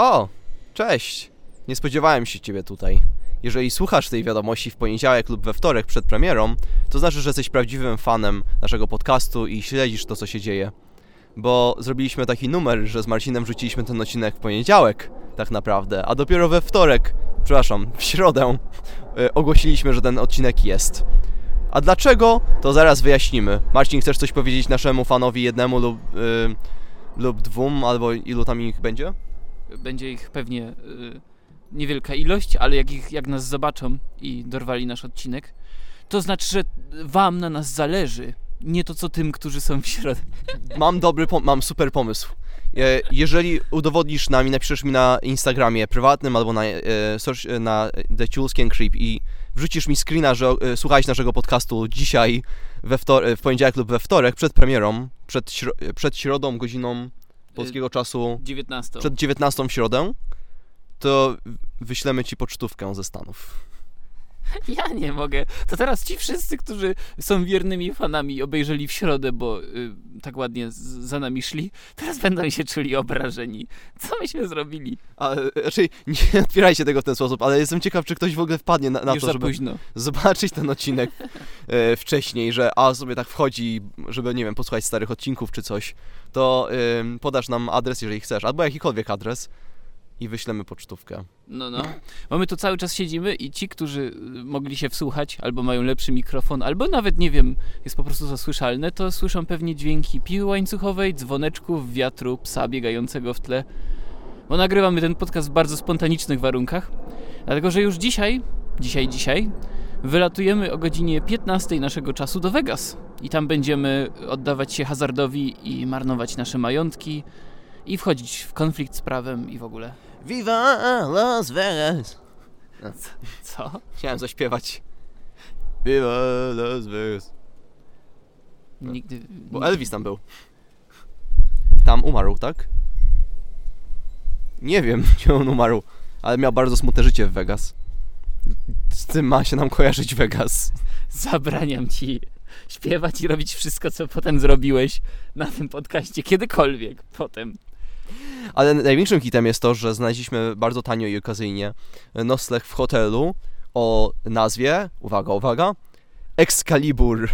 O, cześć. Nie spodziewałem się ciebie tutaj. Jeżeli słuchasz tej wiadomości w poniedziałek lub we wtorek przed premierą, to znaczy, że jesteś prawdziwym fanem naszego podcastu i śledzisz to, co się dzieje. Bo zrobiliśmy taki numer, że z Marcinem wrzuciliśmy ten odcinek w poniedziałek, tak naprawdę, a dopiero we wtorek, przepraszam, w środę y, ogłosiliśmy, że ten odcinek jest. A dlaczego? To zaraz wyjaśnimy. Marcin, chcesz coś powiedzieć naszemu fanowi jednemu lub, y, lub dwóm, albo ilu tam ich będzie? Będzie ich pewnie y, niewielka ilość, ale jak, ich, jak nas zobaczą i dorwali nasz odcinek, to znaczy, że wam na nas zależy. Nie to co tym, którzy są w środku. Mam dobry, mam super pomysł. E, Jeżeli udowodnisz nam i napiszesz mi na Instagramie prywatnym albo na, e, e, na The Chulskin Creep i wrzucisz mi screena, że e, słuchałeś naszego podcastu dzisiaj we wtor- w poniedziałek lub we wtorek przed premierą, przed, śro- przed środą, godziną polskiego czasu, 19. przed 19 w środę, to wyślemy ci pocztówkę ze Stanów. Ja nie mogę. To teraz ci wszyscy, którzy są wiernymi fanami, obejrzeli w środę, bo y, tak ładnie z, za nami szli, teraz będą się czuli obrażeni. Co myśmy zrobili? A, e, raczej nie otwierajcie tego w ten sposób, ale jestem ciekaw, czy ktoś w ogóle wpadnie na, na Już to, żeby... późno. zobaczyć ten odcinek e, wcześniej, że a sobie tak wchodzi, żeby, nie wiem, posłuchać starych odcinków czy coś, to ym, podasz nam adres, jeżeli chcesz, albo jakikolwiek adres i wyślemy pocztówkę. No, no. Bo my tu cały czas siedzimy i ci, którzy y, mogli się wsłuchać, albo mają lepszy mikrofon, albo nawet, nie wiem, jest po prostu zasłyszalne, to słyszą pewnie dźwięki piły łańcuchowej, dzwoneczków, wiatru, psa biegającego w tle. Bo nagrywamy ten podcast w bardzo spontanicznych warunkach. Dlatego, że już dzisiaj, dzisiaj, dzisiaj, wylatujemy o godzinie 15 naszego czasu do Vegas. I tam będziemy oddawać się hazardowi i marnować nasze majątki i wchodzić w konflikt z prawem i w ogóle. Viva Las Vegas! Co? Chciałem zaśpiewać. Viva Las Vegas. Nigdy. Bo Elvis tam był. Tam umarł, tak? Nie wiem, gdzie on umarł, ale miał bardzo smutne życie w Vegas. Z tym ma się nam kojarzyć Vegas. Zabraniam ci śpiewać i robić wszystko, co potem zrobiłeś na tym podcaście, kiedykolwiek potem. Ale największym hitem jest to, że znaleźliśmy bardzo tanio i okazyjnie nocleg w hotelu o nazwie, uwaga, uwaga, Excalibur.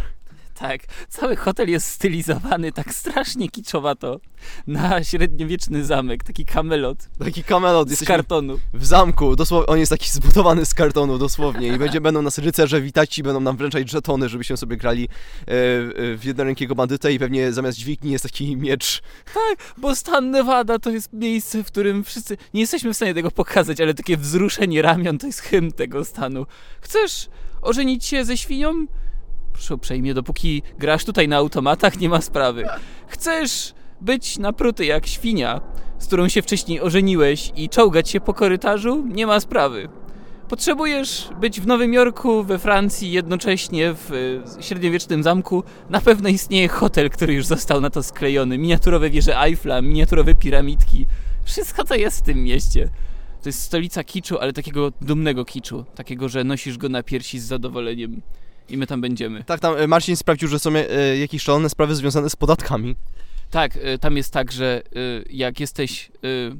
Tak, cały hotel jest stylizowany tak strasznie kiczowato na średniowieczny zamek, taki kamelot Taki kamelot, z kartonu. w zamku, dosłownie, on jest taki zbudowany z kartonu, dosłownie i będzie, będą nas rycerze witać i będą nam wręczać żetony, żebyśmy sobie grali e, w jednorękiego bandytę i pewnie zamiast dźwigni jest taki miecz. Bo stan Nevada to jest miejsce, w którym wszyscy... Nie jesteśmy w stanie tego pokazać, ale takie wzruszenie ramion to jest hymn tego stanu. Chcesz ożenić się ze świnią? Uprzejmie, dopóki grasz tutaj na automatach, nie ma sprawy. Chcesz być napruty jak świnia, z którą się wcześniej ożeniłeś i czołgać się po korytarzu? Nie ma sprawy. Potrzebujesz być w Nowym Jorku, we Francji, jednocześnie w y, średniowiecznym zamku. Na pewno istnieje hotel, który już został na to sklejony. Miniaturowe wieże Eiffla, miniaturowe piramidki. Wszystko to jest w tym mieście. To jest stolica kiczu, ale takiego dumnego kiczu. Takiego, że nosisz go na piersi z zadowoleniem. I my tam będziemy. Tak, tam e, Marcin sprawdził, że są e, jakieś szalone sprawy związane z podatkami. Tak, y, tam jest tak, że jak jesteś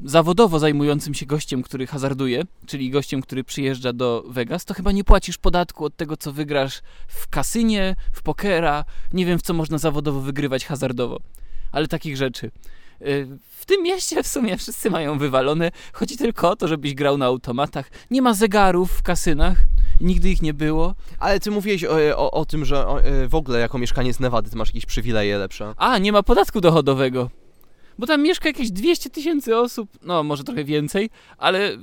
zawodowo zajmującym się gościem, który hazarduje, czyli gościem, który przyjeżdża do Vegas, to chyba nie płacisz podatku od tego, co wygrasz w kasynie, w pokera, nie wiem w co można zawodowo wygrywać hazardowo, ale takich rzeczy. W tym mieście w sumie wszyscy mają wywalone. Chodzi tylko o to, żebyś grał na automatach. Nie ma zegarów w kasynach. Nigdy ich nie było. Ale ty mówiłeś o, o, o tym, że o, e, w ogóle jako mieszkaniec Nevady ty masz jakieś przywileje lepsze. A, nie ma podatku dochodowego. Bo tam mieszka jakieś 200 tysięcy osób, no może trochę więcej, ale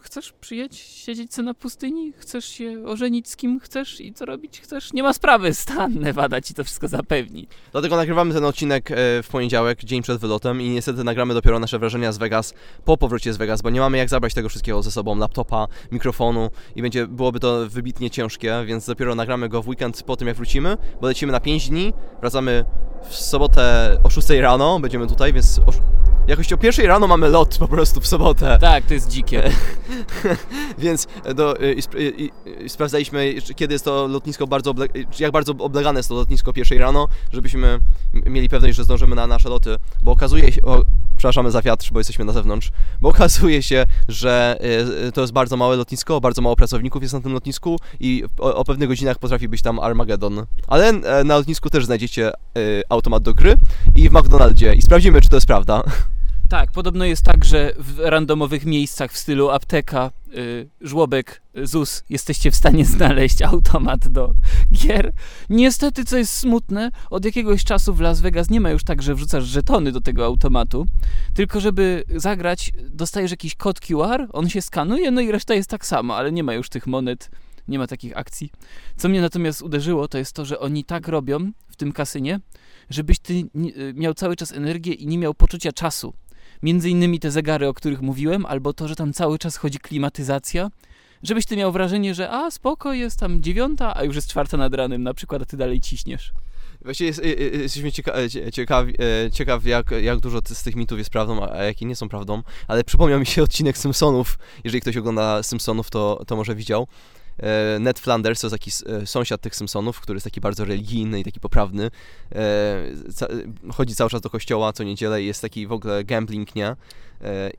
chcesz przyjechać, siedzieć na pustyni, chcesz się ożenić z kim chcesz i co robić chcesz, nie ma sprawy, stan Nevada ci to wszystko zapewni. Dlatego nagrywamy ten odcinek e, w poniedziałek, dzień przed wylotem i niestety nagramy dopiero nasze wrażenia z Vegas po powrocie z Vegas, bo nie mamy jak zabrać tego wszystkiego ze sobą, laptopa, mikrofonu i będzie, byłoby to wybitnie ciężkie, więc dopiero nagramy go w weekend po tym jak wrócimy, bo lecimy na 5 dni, wracamy w sobotę o 6 rano, będziemy tutaj, więc o, jakoś o 1 rano mamy lot po prostu w sobotę. Tak, to jest dzikie. Więc do, i, sp- i, i sprawdzaliśmy, kiedy jest to lotnisko bardzo, oble- jak bardzo oblegane jest to lotnisko pierwszej rano, żebyśmy mieli pewność, że zdążymy na nasze loty, bo okazuje się, o, Przepraszamy za wiatr, bo jesteśmy na zewnątrz. Bo okazuje się, że to jest bardzo małe lotnisko, bardzo mało pracowników jest na tym lotnisku i o, o pewnych godzinach potrafi być tam Armageddon. Ale e, na lotnisku też znajdziecie automat do gry i w McDonaldzie. I sprawdzimy, czy to jest prawda. Tak, podobno jest tak, że w randomowych miejscach w stylu apteka, y, żłobek, y, ZUS jesteście w stanie znaleźć automat do gier. Niestety, co jest smutne, od jakiegoś czasu w Las Vegas nie ma już tak, że wrzucasz żetony do tego automatu, tylko żeby zagrać, dostajesz jakiś kod QR, on się skanuje, no i reszta jest tak samo, ale nie ma już tych monet, nie ma takich akcji. Co mnie natomiast uderzyło, to jest to, że oni tak robią w tym kasynie, żebyś ty y, miał cały czas energię i nie miał poczucia czasu. Między innymi te zegary, o których mówiłem, albo to, że tam cały czas chodzi klimatyzacja, żebyś ty miał wrażenie, że a spoko, jest tam dziewiąta, a już jest czwarta nad ranem na przykład, a ty dalej ciśniesz. Właściwie jest, y, y, jesteśmy cieka- e, cie- ciekawi, e, ciekaw, jak, jak dużo z tych mitów jest prawdą, a jakie nie są prawdą. Ale przypomniał mi się odcinek Simpsonów. Jeżeli ktoś ogląda Simpsonów, to, to może widział. E, Ned Flanders to taki e, sąsiad tych Simpsonów, który jest taki bardzo religijny i taki poprawny. E, chodzi cały czas do kościoła co niedzielę i jest taki w ogóle gambling,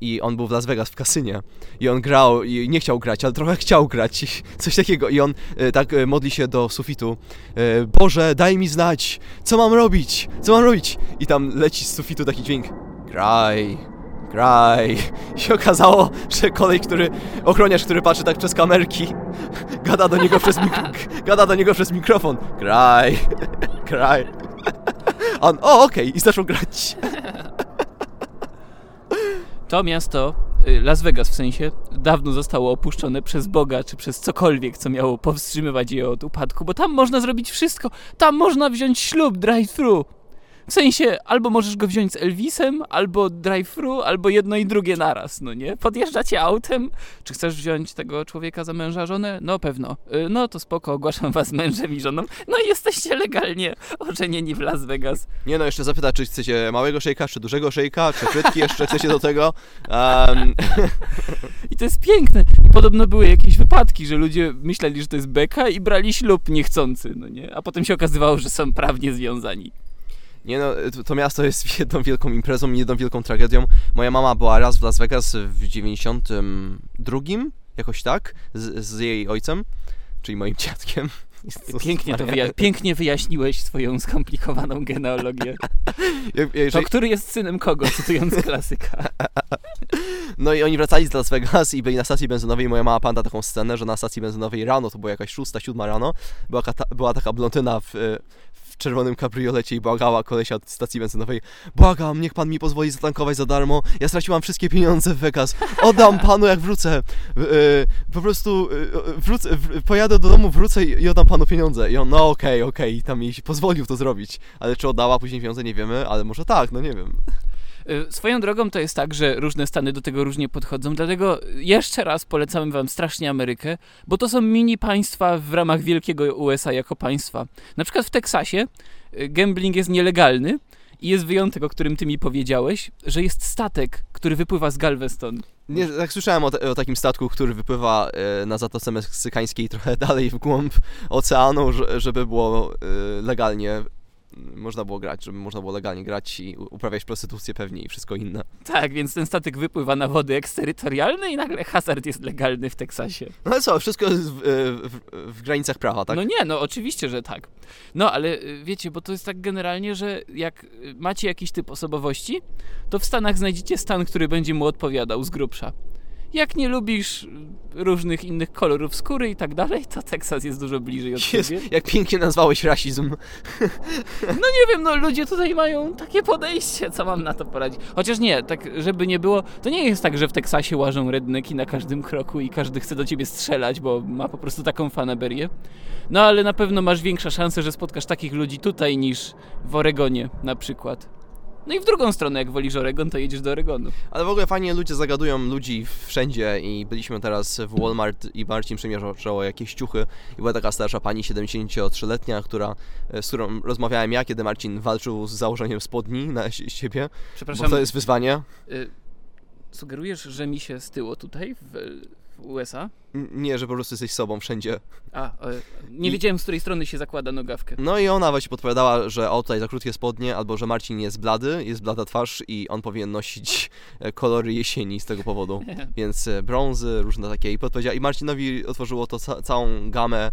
I on był w Las Vegas w kasynie. I on grał i nie chciał grać, ale trochę chciał grać. Coś takiego. I on tak modli się do sufitu. Boże, daj mi znać, co mam robić? Co mam robić? I tam leci z sufitu taki dźwięk. Graj, graj. I się okazało, że kolej, który, ochroniarz, który patrzy tak przez kamerki, gada do niego przez, gada do niego przez mikrofon. Graj. A On, o okej, i zaczął grać. To miasto, y, Las Vegas w sensie, dawno zostało opuszczone przez Boga, czy przez cokolwiek, co miało powstrzymywać je od upadku, bo tam można zrobić wszystko. Tam można wziąć ślub drive-thru. W sensie, albo możesz go wziąć z Elvisem, albo drive-thru, albo jedno i drugie naraz, no nie? Podjeżdżacie autem, czy chcesz wziąć tego człowieka za męża, żonę? No pewno. Y, No to spoko, ogłaszam was mężem i żoną. No i jesteście legalnie ożenieni w Las Vegas. Nie no, jeszcze zapyta, czy chcecie małego szejka, czy dużego szejka, czy frytki jeszcze chcecie do tego. Um, I to jest piękne. I podobno były jakieś wypadki, że ludzie myśleli, że to jest beka i brali ślub niechcący, no nie? A potem się okazywało, że są prawnie związani. Nie no, to, to miasto jest jedną wielką imprezą jedną wielką tragedią. Moja mama była raz w Las Vegas w 92, jakoś tak, z, z jej ojcem, czyli moim dziadkiem. Pięknie to wyja- pięknie wyjaśniłeś swoją skomplikowaną genealogię. To który jest synem kogo, cytując klasyka. No i oni wracali z Las Vegas i byli na stacji benzynowej moja mama pamięta taką scenę, że na stacji benzynowej rano, to była jakaś szósta, siódma rano, była, była taka blondyna w, e, w czerwonym kabriolecie i błagała kolesia od stacji benzynowej Błagam, niech pan mi pozwoli zatankować za darmo, ja straciłam wszystkie pieniądze w Vegas, oddam panu jak wrócę, E, po prostu e, wrócę, w, pojadę do domu, wrócę i, i oddam panu pieniądze. I on, no okej, okej, i tam jej pozwolił to zrobić, ale czy oddała później pieniądze, nie wiemy, ale może tak, no nie wiem. Y, Swoją drogą to jest tak, że różne stany do tego różnie podchodzą, dlatego jeszcze raz polecamy wam strasznie Amerykę, bo to są mini państwa w ramach wielkiego USA jako państwa. Na przykład w Teksasie y, gambling jest nielegalny i jest wyjątek, o którym ty mi powiedziałeś, że jest statek, który wypływa z Galveston. Nie, tak słyszałem o, o takim statku, który wypływa e, na Zatoce Meksykańskiej trochę dalej w głąb oceanu, że, żeby było e, legalnie, można było grać, żeby można było legalnie grać i uprawiać prostytucję pewnie i wszystko inne. Tak, więc ten statek wypływa na wody eksterytorialne i nagle hazard jest legalny w Teksasie. No ale co, wszystko jest w, e, w, w granicach prawa, tak? No nie, no oczywiście, że tak. No ale y, wiecie, bo to jest tak generalnie, że jak y, macie jakiś typ osobowości, to w Stanach znajdziecie stan, który będzie mu odpowiadał z grubsza. Jak nie lubisz różnych innych kolorów skóry i tak dalej, to Teksas jest dużo bliżej od Jest, ciebie. jak pięknie nazwałeś rasizm. No nie wiem, no ludzie tutaj mają takie podejście, co mam na to poradzić. Chociaż nie, tak żeby nie było, to nie jest tak, że w Teksasie łażą redneki na każdym kroku i każdy chce do ciebie strzelać, bo ma po prostu taką fanaberię. No ale na pewno masz większe szanse, że spotkasz takich ludzi tutaj niż w Oregonie na przykład. No i w drugą stronę, jak wolisz Oregon, to jedziesz do Oregonu. Ale w ogóle fajnie ludzie zagadują ludzi wszędzie i byliśmy teraz w Walmart i Marcin przymierzał jakieś ciuchy i była taka starsza pani 73-letnia, która, e, z którą rozmawiałem ja, kiedy Marcin walczył z założeniem spodni na si- siebie, bo Przepraszam, to jest wyzwanie. y, sugerujesz, że mi się styło tutaj w, w USA? Nie, że po prostu jesteś sobą wszędzie. A, nie I- wiedziałem, z której strony się zakłada nogawkę. No i ona właśnie podpowiadała, że o tutaj za krótkie spodnie, albo że Marcin jest blady, jest blada twarz i on powinien nosić e, kolory jesieni z tego powodu. Więc e, brązy, różne takie i podpowiedziała. I Marcinowi otworzyło to ca- całą gamę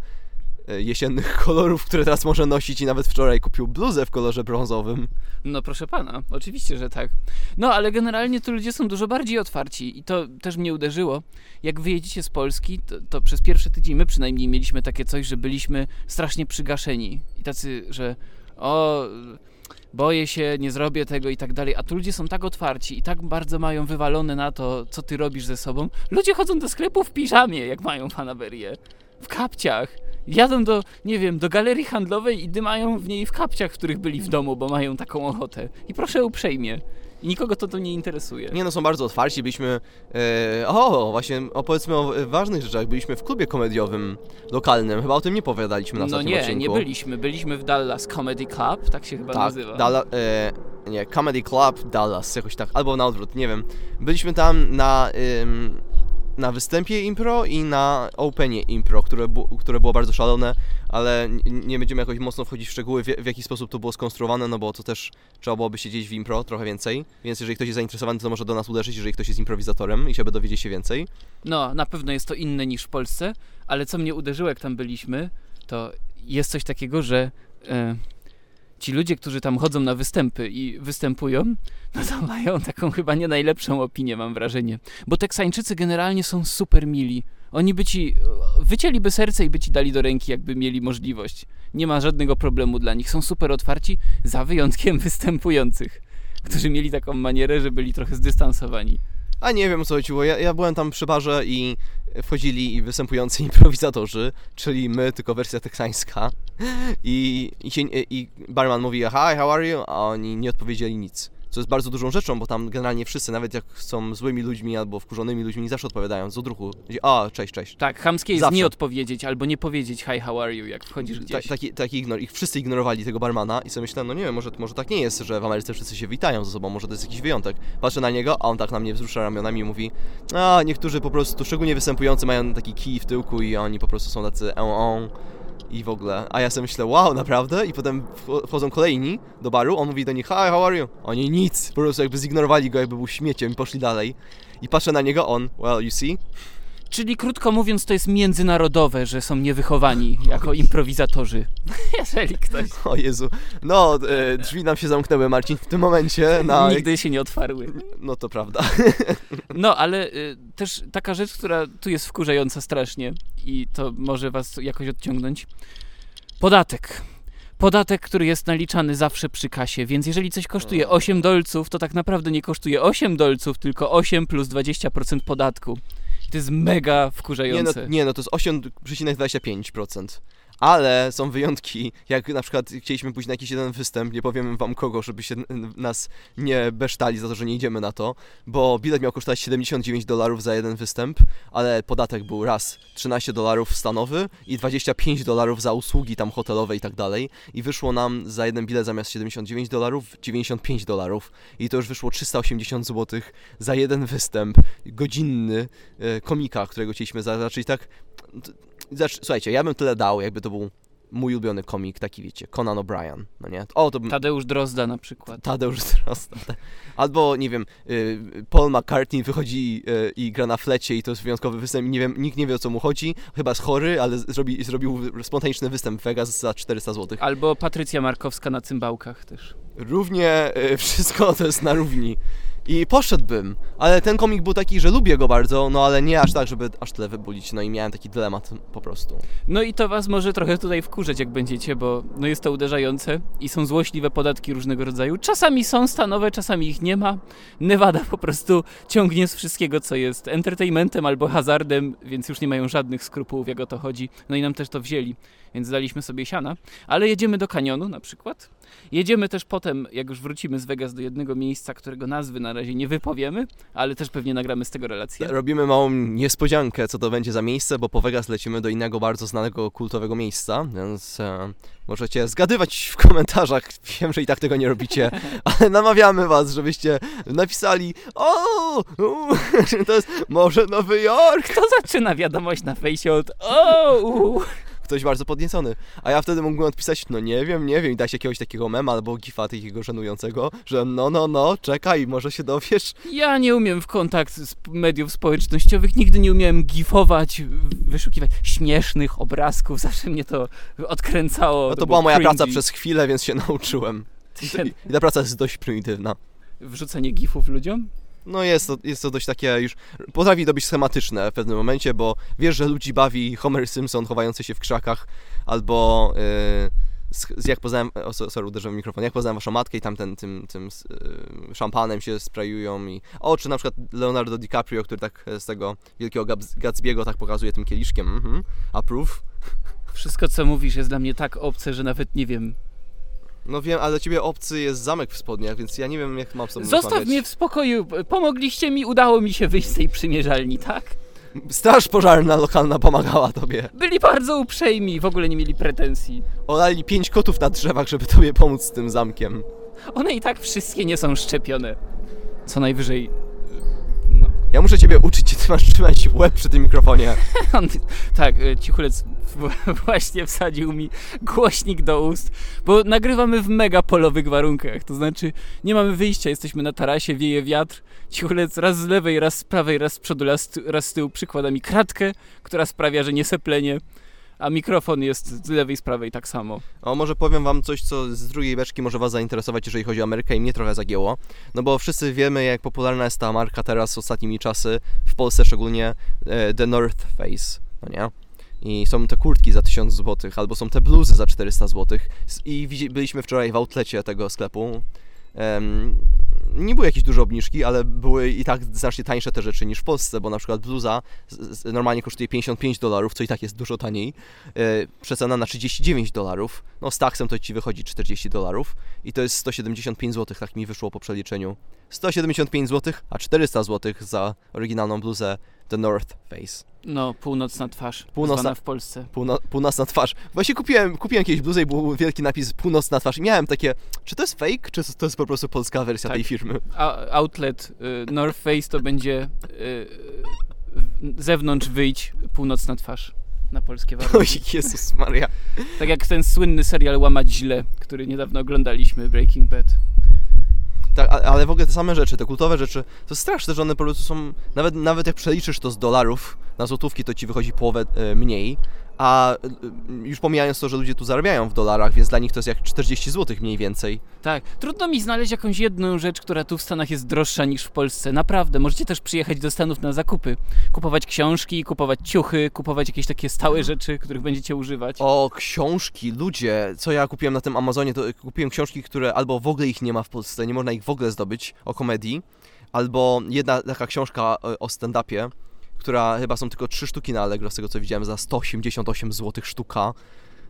jesiennych kolorów, które teraz może nosić i nawet wczoraj kupił bluzę w kolorze brązowym. No proszę pana, oczywiście, że tak. No ale generalnie to ludzie są dużo bardziej otwarci i to też mnie uderzyło. Jak wyjedziecie z Polski, to, to przez pierwszy tydzień my przynajmniej mieliśmy takie coś, że byliśmy strasznie przygaszeni i tacy, że o, boję się, nie zrobię tego i tak dalej, a tu ludzie są tak otwarci i tak bardzo mają wywalone na to, co ty robisz ze sobą. Ludzie chodzą do sklepu w piżamie, jak mają fanaberię, w kapciach. Jadą do, nie wiem, do galerii handlowej i dymają w niej w kapciach, w których byli w domu, bo mają taką ochotę. I proszę uprzejmie. I nikogo to, to nie interesuje. Nie no, są bardzo otwarci, byliśmy... E, o, właśnie opowiedzmy o ważnych rzeczach. Byliśmy w klubie komediowym lokalnym, chyba o tym nie powiadaliśmy na no nie, odcinku. nie byliśmy. Byliśmy w Dallas Comedy Club, tak się chyba Tak, nazywa. Dalla, e, nie, Comedy Club Dallas, jakoś tak, albo na odwrót, nie wiem. Byliśmy tam na, ym, na występie impro i na openie impro, które, które było bardzo szalone, ale nie będziemy jakoś mocno wchodzić w szczegóły, w, w jaki sposób to było skonstruowane, no bo to też trzeba byłoby siedzieć w impro trochę więcej, więc jeżeli ktoś jest zainteresowany, to może do nas uderzyć, jeżeli ktoś jest improwizatorem i chciałby dowiedzieć się więcej. No, na pewno jest to inne niż w Polsce, ale co mnie uderzyło, jak tam byliśmy, to jest coś takiego, że e, ci ludzie, którzy tam chodzą na występy i występują, no to mają taką chyba nie najlepszą opinię, mam wrażenie. Bo Teksańczycy generalnie są super mili. Oni by ci, wycięliby serce i by ci dali do ręki, jakby mieli możliwość. Nie ma żadnego problemu dla nich. Są super otwarci, za wyjątkiem występujących, którzy mieli taką manierę, że byli trochę zdystansowani. A nie wiem co chodziło. Ja, ja byłem tam przy barze i wchodzili występujący improwizatorzy, czyli my, tylko wersja teksańska. I, i, się, I barman mówi, hi, how are you? A oni nie odpowiedzieli nic. Co jest bardzo dużą rzeczą, bo tam generalnie wszyscy, nawet jak są złymi ludźmi albo wkurzonymi ludźmi, nie zawsze odpowiadają z odruchu. A, cześć, cześć. Tak, chamskie jest Zawsze. nie odpowiedzieć albo nie powiedzieć hi, how are you, jak wchodzisz Ta, gdzieś. taki, taki ignor. Ich wszyscy ignorowali tego barmana i sobie myślałem, no nie wiem, może, może tak nie jest, że w Ameryce wszyscy się witają ze sobą, może to jest jakiś wyjątek. Patrzę na niego, a on tak na mnie wzrusza ramionami i mówi, a niektórzy po prostu, szczególnie występujący, mają taki kij w tyłku i oni po prostu są tacy on, on i w ogóle. A ja sobie myślę, wow, naprawdę? I potem wch- wchodzą kolejni do baru, on mówi do nich, hi, how are you? Oni nic, po prostu jakby zignorowali go, jakby był śmieciem i poszli dalej. I patrzę na niego, on, well, you see? Czyli krótko mówiąc, to jest międzynarodowe, że są niewychowani jako improwizatorzy. Jeżeli ktoś. O Jezu. No, e, drzwi nam się zamknęły, Marcin, w tym momencie na... Nigdy się nie otwarły. No to prawda. No, ale y, też taka rzecz, która tu jest wkurzająca strasznie i to może was jakoś odciągnąć. Podatek. Podatek, który jest naliczany zawsze przy kasie, więc jeżeli coś kosztuje 8 dolców, to tak naprawdę nie kosztuje 8 dolców, tylko 8 plus 20% podatku. To jest mega Nie no, wkurzające. nie no, to jest 8,25%. Ale są wyjątki, jak na przykład chcieliśmy pójść na jakiś jeden występ, nie powiem wam kogo, żeby się nas nie besztali za to, że nie idziemy na to, bo bilet miał kosztować 79 dolarów za jeden występ, ale podatek był raz 13 dolarów stanowy i 25 dolarów za usługi tam hotelowe i tak dalej. I wyszło nam za jeden bilet zamiast 79 dolarów 95 dolarów. I to już wyszło 380 zł za jeden występ godzinny e, komika, którego chcieliśmy zacząć tak zacz, słuchajcie, ja bym tyle dał, jakby to był mój ulubiony komik, taki wiecie, Conan O'Brien, no nie? O, to bym... Tadeusz Drozda na przykład. Tadeusz Drozda. Albo, nie wiem, y, Paul McCartney wychodzi y, i gra na flecie i to jest wyjątkowy występ i nie wiem, nikt nie wie o co mu chodzi, chyba jest chory, ale zrobi, zrobił spontaniczny występ w Vegas za 400 zł. Albo Patrycja Markowska na cymbałkach też. Równie y, wszystko to jest na równi. I poszedłbym, ale ten komik był taki, że lubię go bardzo, no ale nie aż tak, żeby aż tyle wybulić, no i miałem taki dylemat po prostu. No i to was może trochę tutaj wkurzać, jak będziecie, bo no jest to uderzające i są złośliwe podatki różnego rodzaju. Czasami są stanowe, czasami ich nie ma. Nevada po prostu ciągnie z wszystkiego, co jest entertainmentem albo hazardem, więc już nie mają żadnych skrupułów, jak o to chodzi. No i nam też to wzięli, więc daliśmy sobie siana. Ale jedziemy do kanionu na przykład. Jedziemy też potem, jak już wrócimy z Vegas, do jednego miejsca, którego nazwy na razie nie wypowiemy, ale też pewnie nagramy z tego relację. Robimy małą niespodziankę, co to będzie za miejsce, bo po Vegas lecimy do innego bardzo znanego kultowego miejsca, więc e, możecie zgadywać w komentarzach. Wiem, że i tak tego nie robicie, ale namawiamy was, żebyście napisali o, u, to jest może Nowy Jork. Kto zaczyna wiadomość na fejsie od o, u. Ktoś bardzo podniecony. A ja wtedy mógłbym odpisać, no nie wiem, nie wiem, i dać jakiegoś takiego mema albo gifa takiego żenującego, że no, no, no, czekaj, może się dowiesz. Ja nie umiem w kontakt z mediów społecznościowych, nigdy nie umiałem gifować, wyszukiwać śmiesznych obrazków, zawsze mnie to odkręcało. No to było była moja cringy. praca przez chwilę, więc się nauczyłem. I ta praca jest dość prymitywna. Wrzucanie gifów ludziom? No jest to, jest to dość takie już, potrafi to być schematyczne w pewnym momencie, bo wiesz, że ludzi bawi Homer Simpson chowający się w krzakach, albo yy, jak poznałem, o, so- sorry, uderzyłem w mikrofon, jak poznałem waszą matkę i tam ten, tym, tym yy, szampanem się sprayują i, o, czy na przykład Leonardo DiCaprio, który tak z tego wielkiego Gatsby'ego tak pokazuje tym kieliszkiem, mhm, approve. Wszystko, co mówisz, jest dla mnie tak obce, że nawet nie wiem. No wiem, ale dla ciebie obcy jest zamek w spodniach, więc ja nie wiem, jak mam tobą Zostaw rozmawiać. mnie w spokoju. Pomogliście mi, udało mi się wyjść z tej przymierzalni, tak? Straż pożarna lokalna pomagała tobie. Byli bardzo uprzejmi, w ogóle nie mieli pretensji. Olali pięć kotów na drzewach, żeby tobie pomóc z tym zamkiem. One i tak wszystkie nie są szczepione. Co najwyżej. No. Ja muszę ciebie uczyć, masz trzymać łeb przy tym mikrofonie. On, tak, e, cichulec właśnie wsadził mi głośnik do ust, bo nagrywamy w mega polowych warunkach. To znaczy, nie mamy wyjścia, jesteśmy na tarasie, wieje wiatr. Cichulec raz z lewej, raz z prawej, raz z przodu, raz, raz z tyłu przykłada mi kratkę, która sprawia, że nie seplenie. A mikrofon jest z lewej, z prawej tak samo. O, może powiem wam coś, co z drugiej beczki może was zainteresować, jeżeli chodzi o Amerykę i mnie trochę zagięło. No bo wszyscy wiemy, jak popularna jest ta marka teraz ostatnimi czasy, w Polsce szczególnie, e, The North Face, no nie? I są te kurtki za 1000 zł, albo są te bluzy za 400 zł. I byliśmy wczoraj w outlecie tego sklepu. Nie były jakieś duże obniżki, ale były i tak znacznie tańsze te rzeczy niż w Polsce, bo na przykład bluza normalnie kosztuje 55 dolarów, co i tak jest dużo taniej. E, przecena na 39 dolarów. No z taksem to ci wychodzi 40 dolarów i to jest 175 zł, tak mi wyszło po przeliczeniu. 175 zł, a 400 zł za oryginalną bluzę The North Face. No, północna twarz. Północna- w Polsce. Półno, północna twarz. Właśnie kupiłem, kupiłem jakieś bluzę i był wielki napis północna twarz i miałem takie, czy to jest fake, czy to jest po prostu polska wersja Tak. tej firmy? A, outlet y, North Face to będzie y, zewnątrz wyjść północna twarz na polskie Oj, warunki. Jezus Maria. Tak jak ten słynny serial Łamać Źle, który niedawno oglądaliśmy, Breaking Bad. Tak, ale w ogóle te same rzeczy, te kultowe rzeczy, to straszne, że one po prostu są, nawet, nawet jak przeliczysz to z dolarów na złotówki, to ci wychodzi połowę e, mniej, a e, już pomijając to, że ludzie tu zarabiają w dolarach, więc dla nich to jest jak 40 zł mniej więcej. Tak, trudno mi znaleźć jakąś jedną rzecz, która tu w Stanach jest droższa niż w Polsce. Naprawdę, możecie też przyjechać do Stanów na zakupy. Kupować książki, kupować ciuchy, kupować jakieś takie stałe rzeczy, których będziecie używać. O, książki, ludzie, co ja kupiłem na tym Amazonie, to kupiłem książki, które albo w ogóle ich nie ma w Polsce, nie można ich w ogóle zdobyć, o komedii, albo jedna taka książka e, o stand-upie, która chyba są tylko trzy sztuki na Allegro, z tego co widziałem, za 188 zł sztuka,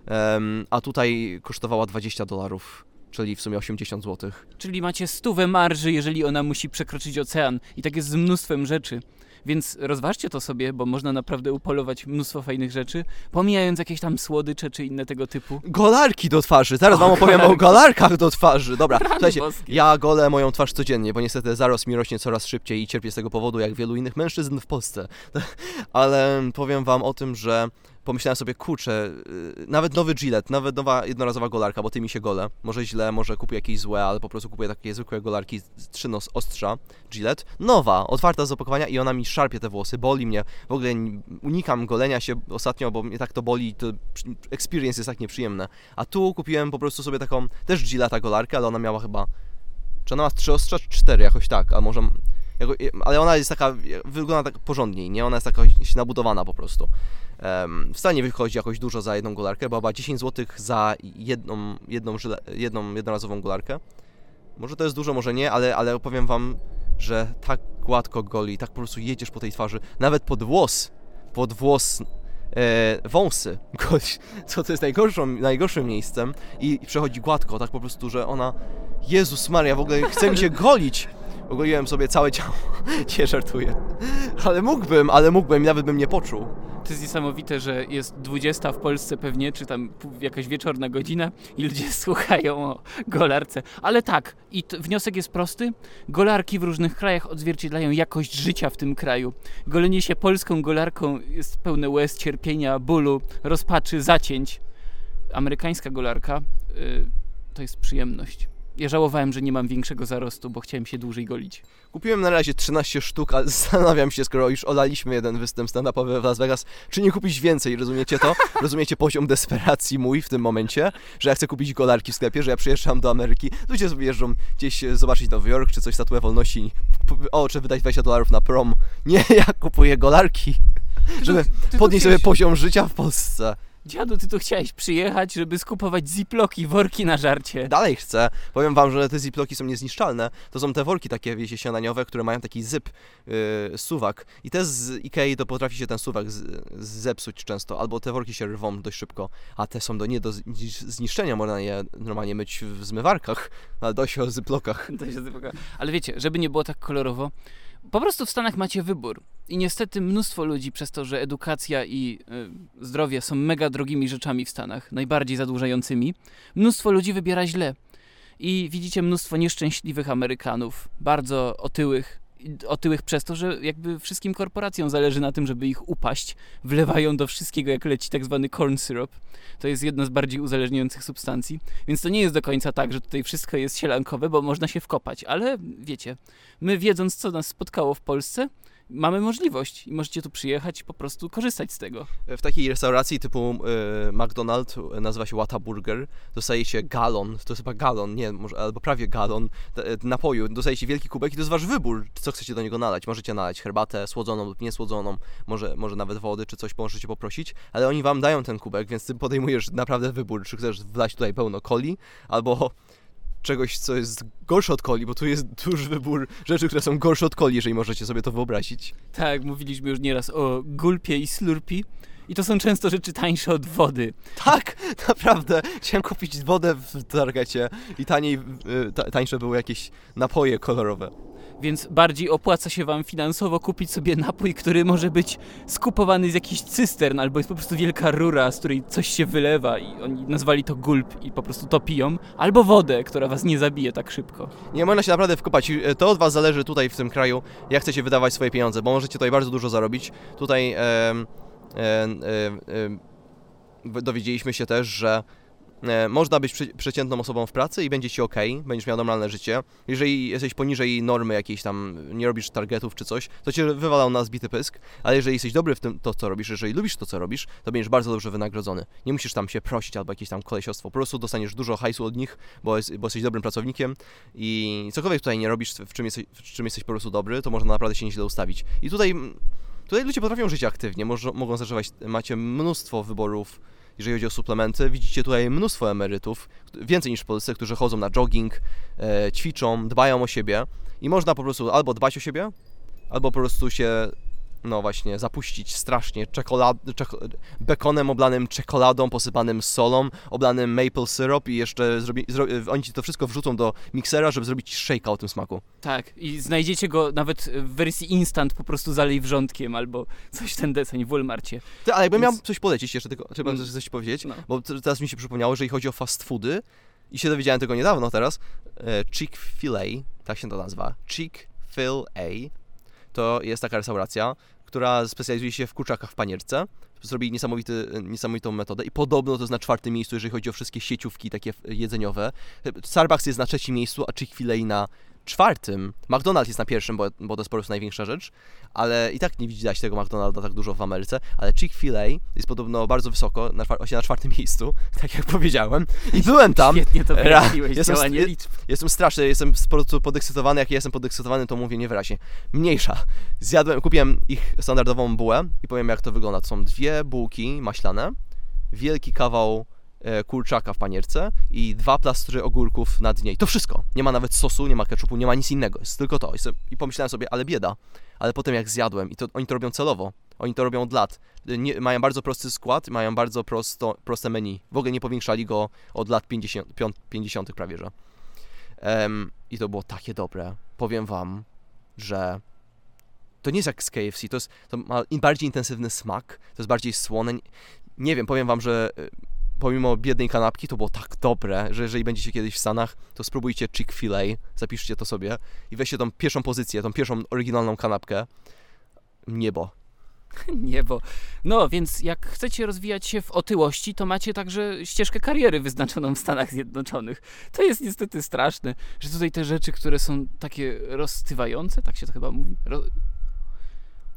Em, a tutaj kosztowała 20 dolarów, czyli w sumie 80 zł. Czyli macie stówę marży, jeżeli ona musi przekroczyć ocean. I tak jest z mnóstwem rzeczy. Więc rozważcie to sobie, bo można naprawdę upolować mnóstwo fajnych rzeczy, pomijając jakieś tam słodycze czy inne tego typu. Golarki do twarzy, zaraz wam opowiem o golarkach do twarzy. Dobra, Rany słuchajcie, boskie. ja golę moją twarz codziennie, bo niestety zarost mi rośnie coraz szybciej i cierpię z tego powodu, jak wielu innych mężczyzn w Polsce. Ale powiem wam o tym, że pomyślałem sobie, kurczę, yy, nawet nowy Gillette, nawet nowa jednorazowa golarka, bo ty mi się gole. Może źle, może kupię jakieś złe, ale po prostu kupuję takie zwykłe golarki, z- trzy nos ostrza, Gillette. Nowa, otwarta z opakowania i ona mi szarpie te włosy, boli mnie. W ogóle unikam golenia się ostatnio, bo mnie tak to boli, to experience jest tak nieprzyjemne. A tu kupiłem po prostu sobie taką, też Gilletta golarkę, ale ona miała chyba, czy ona ma trzy ostrza, czy cztery, jakoś tak, a może, ale ona jest taka, wygląda tak porządniej, nie? Ona jest taka nabudowana po prostu. Em, wcale nie wychodzi jakoś dużo za jedną golarkę, bo chyba 10 zł za jedną, jedną, żyle, jedną jednorazową golarkę. Może to jest dużo, może nie, ale, ale powiem wam, że tak gładko goli, tak po prostu jedziesz po tej twarzy, nawet pod włos, pod włos e, wąsy, goli, co to jest najgorszą, najgorszym miejscem i, i przechodzi gładko, tak po prostu, że ona, Jezus Maria, w ogóle chce mi się golić. Ogoliłem sobie całe ciało. Nie żartuję. Ale mógłbym, ale mógłbym nawet bym nie poczuł. To jest niesamowite, że jest 20 w Polsce pewnie, czy tam jakaś wieczorna godzina i ludzie słuchają o golarce. Ale tak, i wniosek jest prosty. Golarki w różnych krajach odzwierciedlają jakość życia w tym kraju. Golenie się polską golarką jest pełne łez, cierpienia, bólu, rozpaczy, zacięć. Amerykańska golarka y, to jest przyjemność. Ja żałowałem, że nie mam większego zarostu, bo chciałem się dłużej golić. Kupiłem na razie 13 sztuk, ale zastanawiam się, skoro już olaliśmy jeden występ stand-upowy w Las Vegas, czy nie kupić więcej, rozumiecie to? Rozumiecie poziom desperacji mój w tym momencie, że ja chcę kupić golarki w sklepie, że ja przyjeżdżam do Ameryki, ludzie sobie jeżdżą gdzieś e, zobaczyć Nowy Jork, czy coś, statuę wolności, o, czy wydać 20 dolarów na prom. Nie, ja kupuję golarki, żeby podnieść sobie poziom życia w Polsce. Dziadu, ty tu chciałeś przyjechać, żeby skupować ziploki, worki na żarcie. Dalej chcę. Powiem wam, że te ziploki są niezniszczalne. To są te worki takie, wiecie, śniadaniowe, które mają taki zyp, yy, suwak. I te z Ikei to potrafi się ten suwak z, zepsuć często, albo te worki się rwą dość szybko, a te są do nie do zni- zniszczenia, można je normalnie myć w zmywarkach, ale dość o zyplokach. Zapomina. Ale wiecie, żeby nie było tak kolorowo, po prostu w Stanach macie wybór. I niestety mnóstwo ludzi przez to, że edukacja i y, zdrowie są mega drogimi rzeczami w Stanach, najbardziej zadłużającymi, mnóstwo ludzi wybiera źle. I widzicie mnóstwo nieszczęśliwych Amerykanów, bardzo otyłych, otyłych przez to, że jakby wszystkim korporacjom zależy na tym, żeby ich upaść. Wlewają do wszystkiego, jak leci tak zwany corn syrup. To jest jedna z bardziej uzależniających substancji. Więc to nie jest do końca tak, że tutaj wszystko jest sielankowe, bo można się wkopać. Ale wiecie, my wiedząc, co nas spotkało w Polsce, mamy możliwość i możecie tu przyjechać i po prostu korzystać z tego. W takiej restauracji typu yy, McDonald's, nazywa się Whataburger, dostajecie galon, to jest chyba galon, nie, może, albo prawie galon e, napoju, dostajecie wielki kubek i to jest wasz wybór, co chcecie do niego nalać. Możecie nalać herbatę słodzoną lub niesłodzoną, może, może nawet wody czy coś możecie poprosić, ale oni wam dają ten kubek, więc ty podejmujesz naprawdę wybór, czy chcesz wlać tutaj pełno coli, albo czegoś, co jest gorsze od coli, bo tu jest duży wybór rzeczy, które są gorsze od coli, jeżeli możecie sobie to wyobrazić. Tak, mówiliśmy już nieraz o gulpie i slurpi. I to są często rzeczy tańsze od wody. Tak, naprawdę. Chciałem kupić wodę w Targecie i taniej, y, ta, tańsze były jakieś napoje kolorowe. Więc bardziej opłaca się wam finansowo kupić sobie napój, który może być skupowany z jakichś cystern, albo jest po prostu wielka rura, z której coś się wylewa i oni nazwali to gulp i po prostu to piją, albo wodę, która was nie zabije tak szybko. Nie można się naprawdę wkopać. To od Was zależy tutaj w tym kraju, jak chcecie wydawać swoje pieniądze, bo możecie tutaj bardzo dużo zarobić. Tutaj em, em, w- dowiedzieliśmy się też, że e, można być przeciętną osobą w pracy i będzie Ci ok, będziesz miał normalne życie. Jeżeli jesteś poniżej normy jakiejś tam, nie robisz targetów czy coś, to Cię wywalał na zbity pysk, ale jeżeli jesteś dobry w tym, to co robisz, jeżeli lubisz to, co robisz, to będziesz bardzo dobrze wynagrodzony. Nie musisz tam się prosić albo jakieś tam kolesiostwo, po prostu dostaniesz dużo hajsu od nich, bo, jest, bo jesteś dobrym pracownikiem i cokolwiek tutaj nie robisz, w czym, jesteś, w czym jesteś po prostu dobry, to można naprawdę się nieźle ustawić. I tutaj, tutaj ludzie potrafią żyć aktywnie, może, mogą zażywać, macie mnóstwo wyborów, jeżeli chodzi o suplementy. Widzicie tutaj mnóstwo emerytów, więcej niż w Polsce, którzy chodzą na jogging, e, ćwiczą, dbają o siebie i można po prostu albo dbać o siebie, albo po prostu się no właśnie, zapuścić strasznie czekolad, czeko, bekonem oblanym czekoladą, posypanym solą, oblanym maple syrup i jeszcze zrobi, zro, oni ci to wszystko wrzucą do miksera, żeby zrobić shake'a o tym smaku. Tak, i znajdziecie go nawet w wersji instant, po prostu zalej wrzątkiem, albo coś ten deseń w Walmarcie. Ty, ale jakbym Więc- miał coś polecić jeszcze, tylko trzeba Mm. coś powiedzieć, No. bo teraz mi się przypomniało, że jeżeli chodzi o fast foody i się dowiedziałem tego niedawno teraz, e, Chick-fil-A, tak się to nazywa, Chick-fil-A, to jest taka restauracja, która specjalizuje się w kurczakach w panierce. Zrobili niesamowity, niesamowitą metodę i podobno to jest na czwartym miejscu, jeżeli chodzi o wszystkie sieciówki takie jedzeniowe. Starbucks jest na trzecim miejscu, a Chick-fil-A na czwartym. McDonald's jest na pierwszym, bo, bo to jest po prostu największa rzecz, ale i tak nie widać tego McDonalda tak dużo w Ameryce, ale Chick-fil-A jest podobno bardzo wysoko, na, właśnie na czwartym miejscu, tak jak powiedziałem. I byłem tam. Świetnie to wyjaśniłeś, jestem działanie liczb. Jestem straszny, jestem po prostu podekscytowany. Jak ja jestem podekscytowany, to mówię niewyraźnie. Mniejsza. Zjadłem, kupiłem ich standardową bułę i powiem jak to wygląda. To są dwie bułki maślane, wielki kawał kurczaka w panierce i dwa plastry ogórków na dnie. I to wszystko. Nie ma nawet sosu, nie ma ketchupu, nie ma nic innego. Jest tylko to. I pomyślałem sobie, ale bieda. Ale potem jak zjadłem, i to oni to robią celowo, oni to robią od lat. Nie, mają bardzo prosty skład, mają bardzo prosto, proste menu. W ogóle nie powiększali go od lat 50, piąt- 50 prawie że. Em, I to było takie dobre. powiem wam, że to nie jest jak z KFC, to, jest, to ma bardziej intensywny smak, to jest bardziej słone. Nie wiem, powiem wam, że y, pomimo biednej kanapki to było tak dobre, że jeżeli będziecie kiedyś w Stanach, to spróbujcie Chick-fil-A, zapiszcie to sobie i weźcie tą pierwszą pozycję, tą pierwszą oryginalną kanapkę. Niebo. Niebo. No, więc jak chcecie rozwijać się w otyłości, to macie także ścieżkę kariery wyznaczoną w Stanach Zjednoczonych. To jest niestety straszne, że tutaj te rzeczy, które są takie rozstywające, tak się to chyba mówi,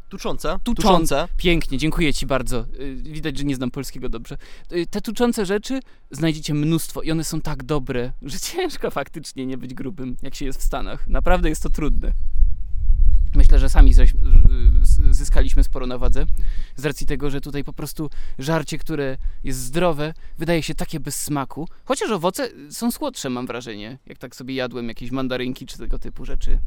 Tuczące? Tuczące. Pięknie, dziękuję Ci bardzo. Y, Widać, że nie znam polskiego dobrze. Y, Te tuczące rzeczy znajdziecie mnóstwo i one są tak dobre, że ciężko faktycznie nie być grubym, jak się jest w Stanach. Naprawdę jest to trudne. Myślę, że sami y, zyskaliśmy sporo na wadze z racji tego, że tutaj po prostu żarcie, które jest zdrowe, wydaje się takie bez smaku. Chociaż owoce są słodsze, mam wrażenie, jak tak sobie jadłem jakieś mandarynki czy tego typu rzeczy.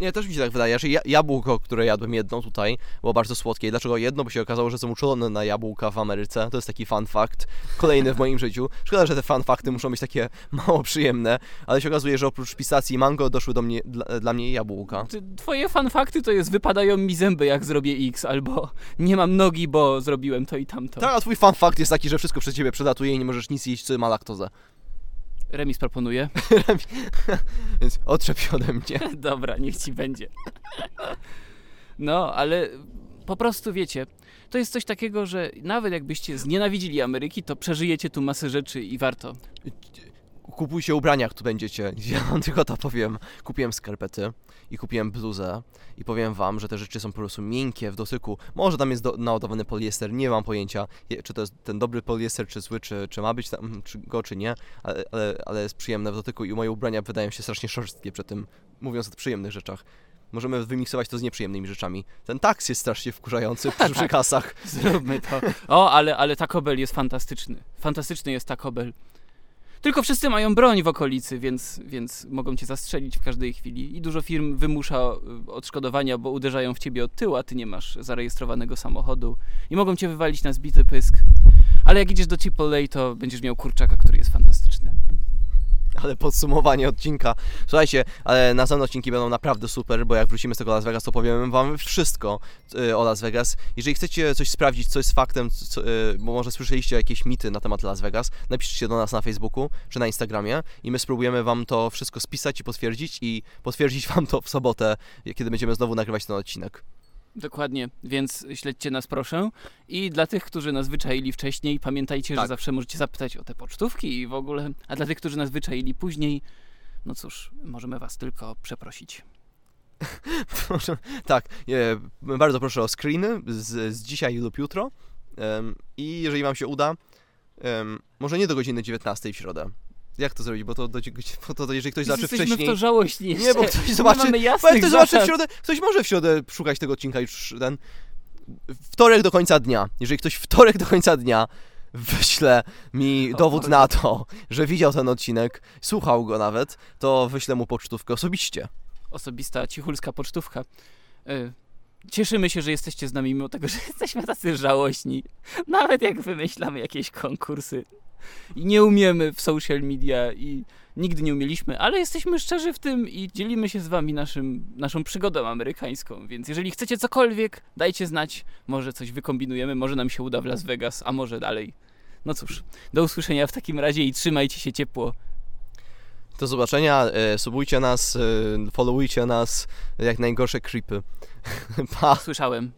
Nie, też mi się tak wydaje, że ja, jabłko, które jadłem jedno tutaj, było bardzo słodkie. I dlaczego jedno? Bo się okazało, że są uczulone na jabłka w Ameryce. To jest taki fun fact, kolejny w moim życiu. Szkoda, że te fun fakty muszą być takie mało przyjemne, ale się okazuje, że oprócz pistacji i mango doszły do mnie, dla, dla mnie jabłka. Ty- Twoje fanfakty to jest wypadają mi zęby jak zrobię X, albo nie mam nogi, bo zrobiłem to i tamto. Tak, a twój fun fact jest taki, że wszystko przez ciebie przedatuje i nie możesz nic jeść, co ma laktozę. Remis proponuje. Więc otrzep się ode mnie. Dobra, niech ci będzie. No, ale po prostu wiecie, to jest coś takiego, że nawet jakbyście znienawidzili Ameryki, to przeżyjecie tu masę rzeczy i warto. Kupujcie ubrania, jak tu będziecie. Ja wam tylko to powiem. Kupiłem skarpety i kupiłem bluzę i powiem wam, że te rzeczy są po prostu miękkie w dotyku. Może tam jest do, naładowany poliester, nie mam pojęcia, czy to jest ten dobry poliester, czy zły, czy, czy ma być tam, czy go, czy nie, ale, ale, ale jest przyjemne w dotyku i moje ubrania wydają się strasznie szorstkie przy tym, mówiąc o przyjemnych rzeczach. Możemy wymiksować to z nieprzyjemnymi rzeczami. Ten taks jest strasznie wkurzający przy, przy kasach. Zróbmy to. O, ale, ale Taco Bell jest fantastyczny. Fantastyczny jest Taco Bell. Tylko wszyscy mają broń w okolicy, więc, więc mogą cię zastrzelić w każdej chwili. I dużo firm wymusza y, odszkodowania, bo uderzają w ciebie od tyłu, a ty nie masz zarejestrowanego samochodu. I mogą cię wywalić na zbity pysk. Ale jak idziesz do Chipotle, to będziesz miał kurczaka, który jest fantastyczny. Ale podsumowanie odcinka. Słuchajcie, ale następne odcinki będą naprawdę super, bo jak wrócimy z tego Las Vegas, to powiemy wam wszystko y, o Las Vegas. Jeżeli chcecie coś sprawdzić, co jest faktem, co, y, bo może słyszeliście jakieś mity na temat Las Vegas, napiszcie do nas na Facebooku czy na Instagramie i my spróbujemy wam to wszystko spisać i potwierdzić i potwierdzić wam to w sobotę, kiedy będziemy znowu nagrywać ten odcinek. Dokładnie, więc śledźcie nas proszę. I dla tych, którzy nas wyczaili wcześniej, pamiętajcie, że Tak. zawsze możecie zapytać o te pocztówki i w ogóle. A dla tych, którzy nas wyczaili później, no cóż, możemy was tylko przeprosić. Proszę- tak, e, bardzo proszę o screeny z, z dzisiaj lub jutro. I jeżeli Wam się uda, może nie do godziny 19 w środę. Jak to zrobić? Bo to, do, bo to, jeżeli ktoś zobaczy wcześniej. w to żałośni jeszcze. Nie, bo ktoś zobaczy. Nie mamy Bo ktoś zobaczy w środę, ktoś może w środę szukać tego odcinka już ten. Wtorek do końca dnia. Jeżeli ktoś wtorek do końca dnia wyśle mi dowód na to, że widział ten odcinek, słuchał go nawet, to wyślę mu pocztówkę osobiście. Osobista, cichulska pocztówka. Y, Cieszymy się, że jesteście z nami, mimo tego, że jesteśmy tacy żałośni. Nawet jak wymyślamy jakieś konkursy. I nie umiemy w social media i nigdy nie umieliśmy, ale jesteśmy szczerzy w tym i dzielimy się z wami naszym, naszą przygodą amerykańską. Więc jeżeli chcecie cokolwiek, dajcie znać. Może coś wykombinujemy, może nam się uda w Las Vegas, a może dalej. No cóż, do usłyszenia w takim razie i trzymajcie się ciepło. Do zobaczenia, e, subujcie nas, e, followujcie nas, jak najgorsze creepy. Pa! Słyszałem.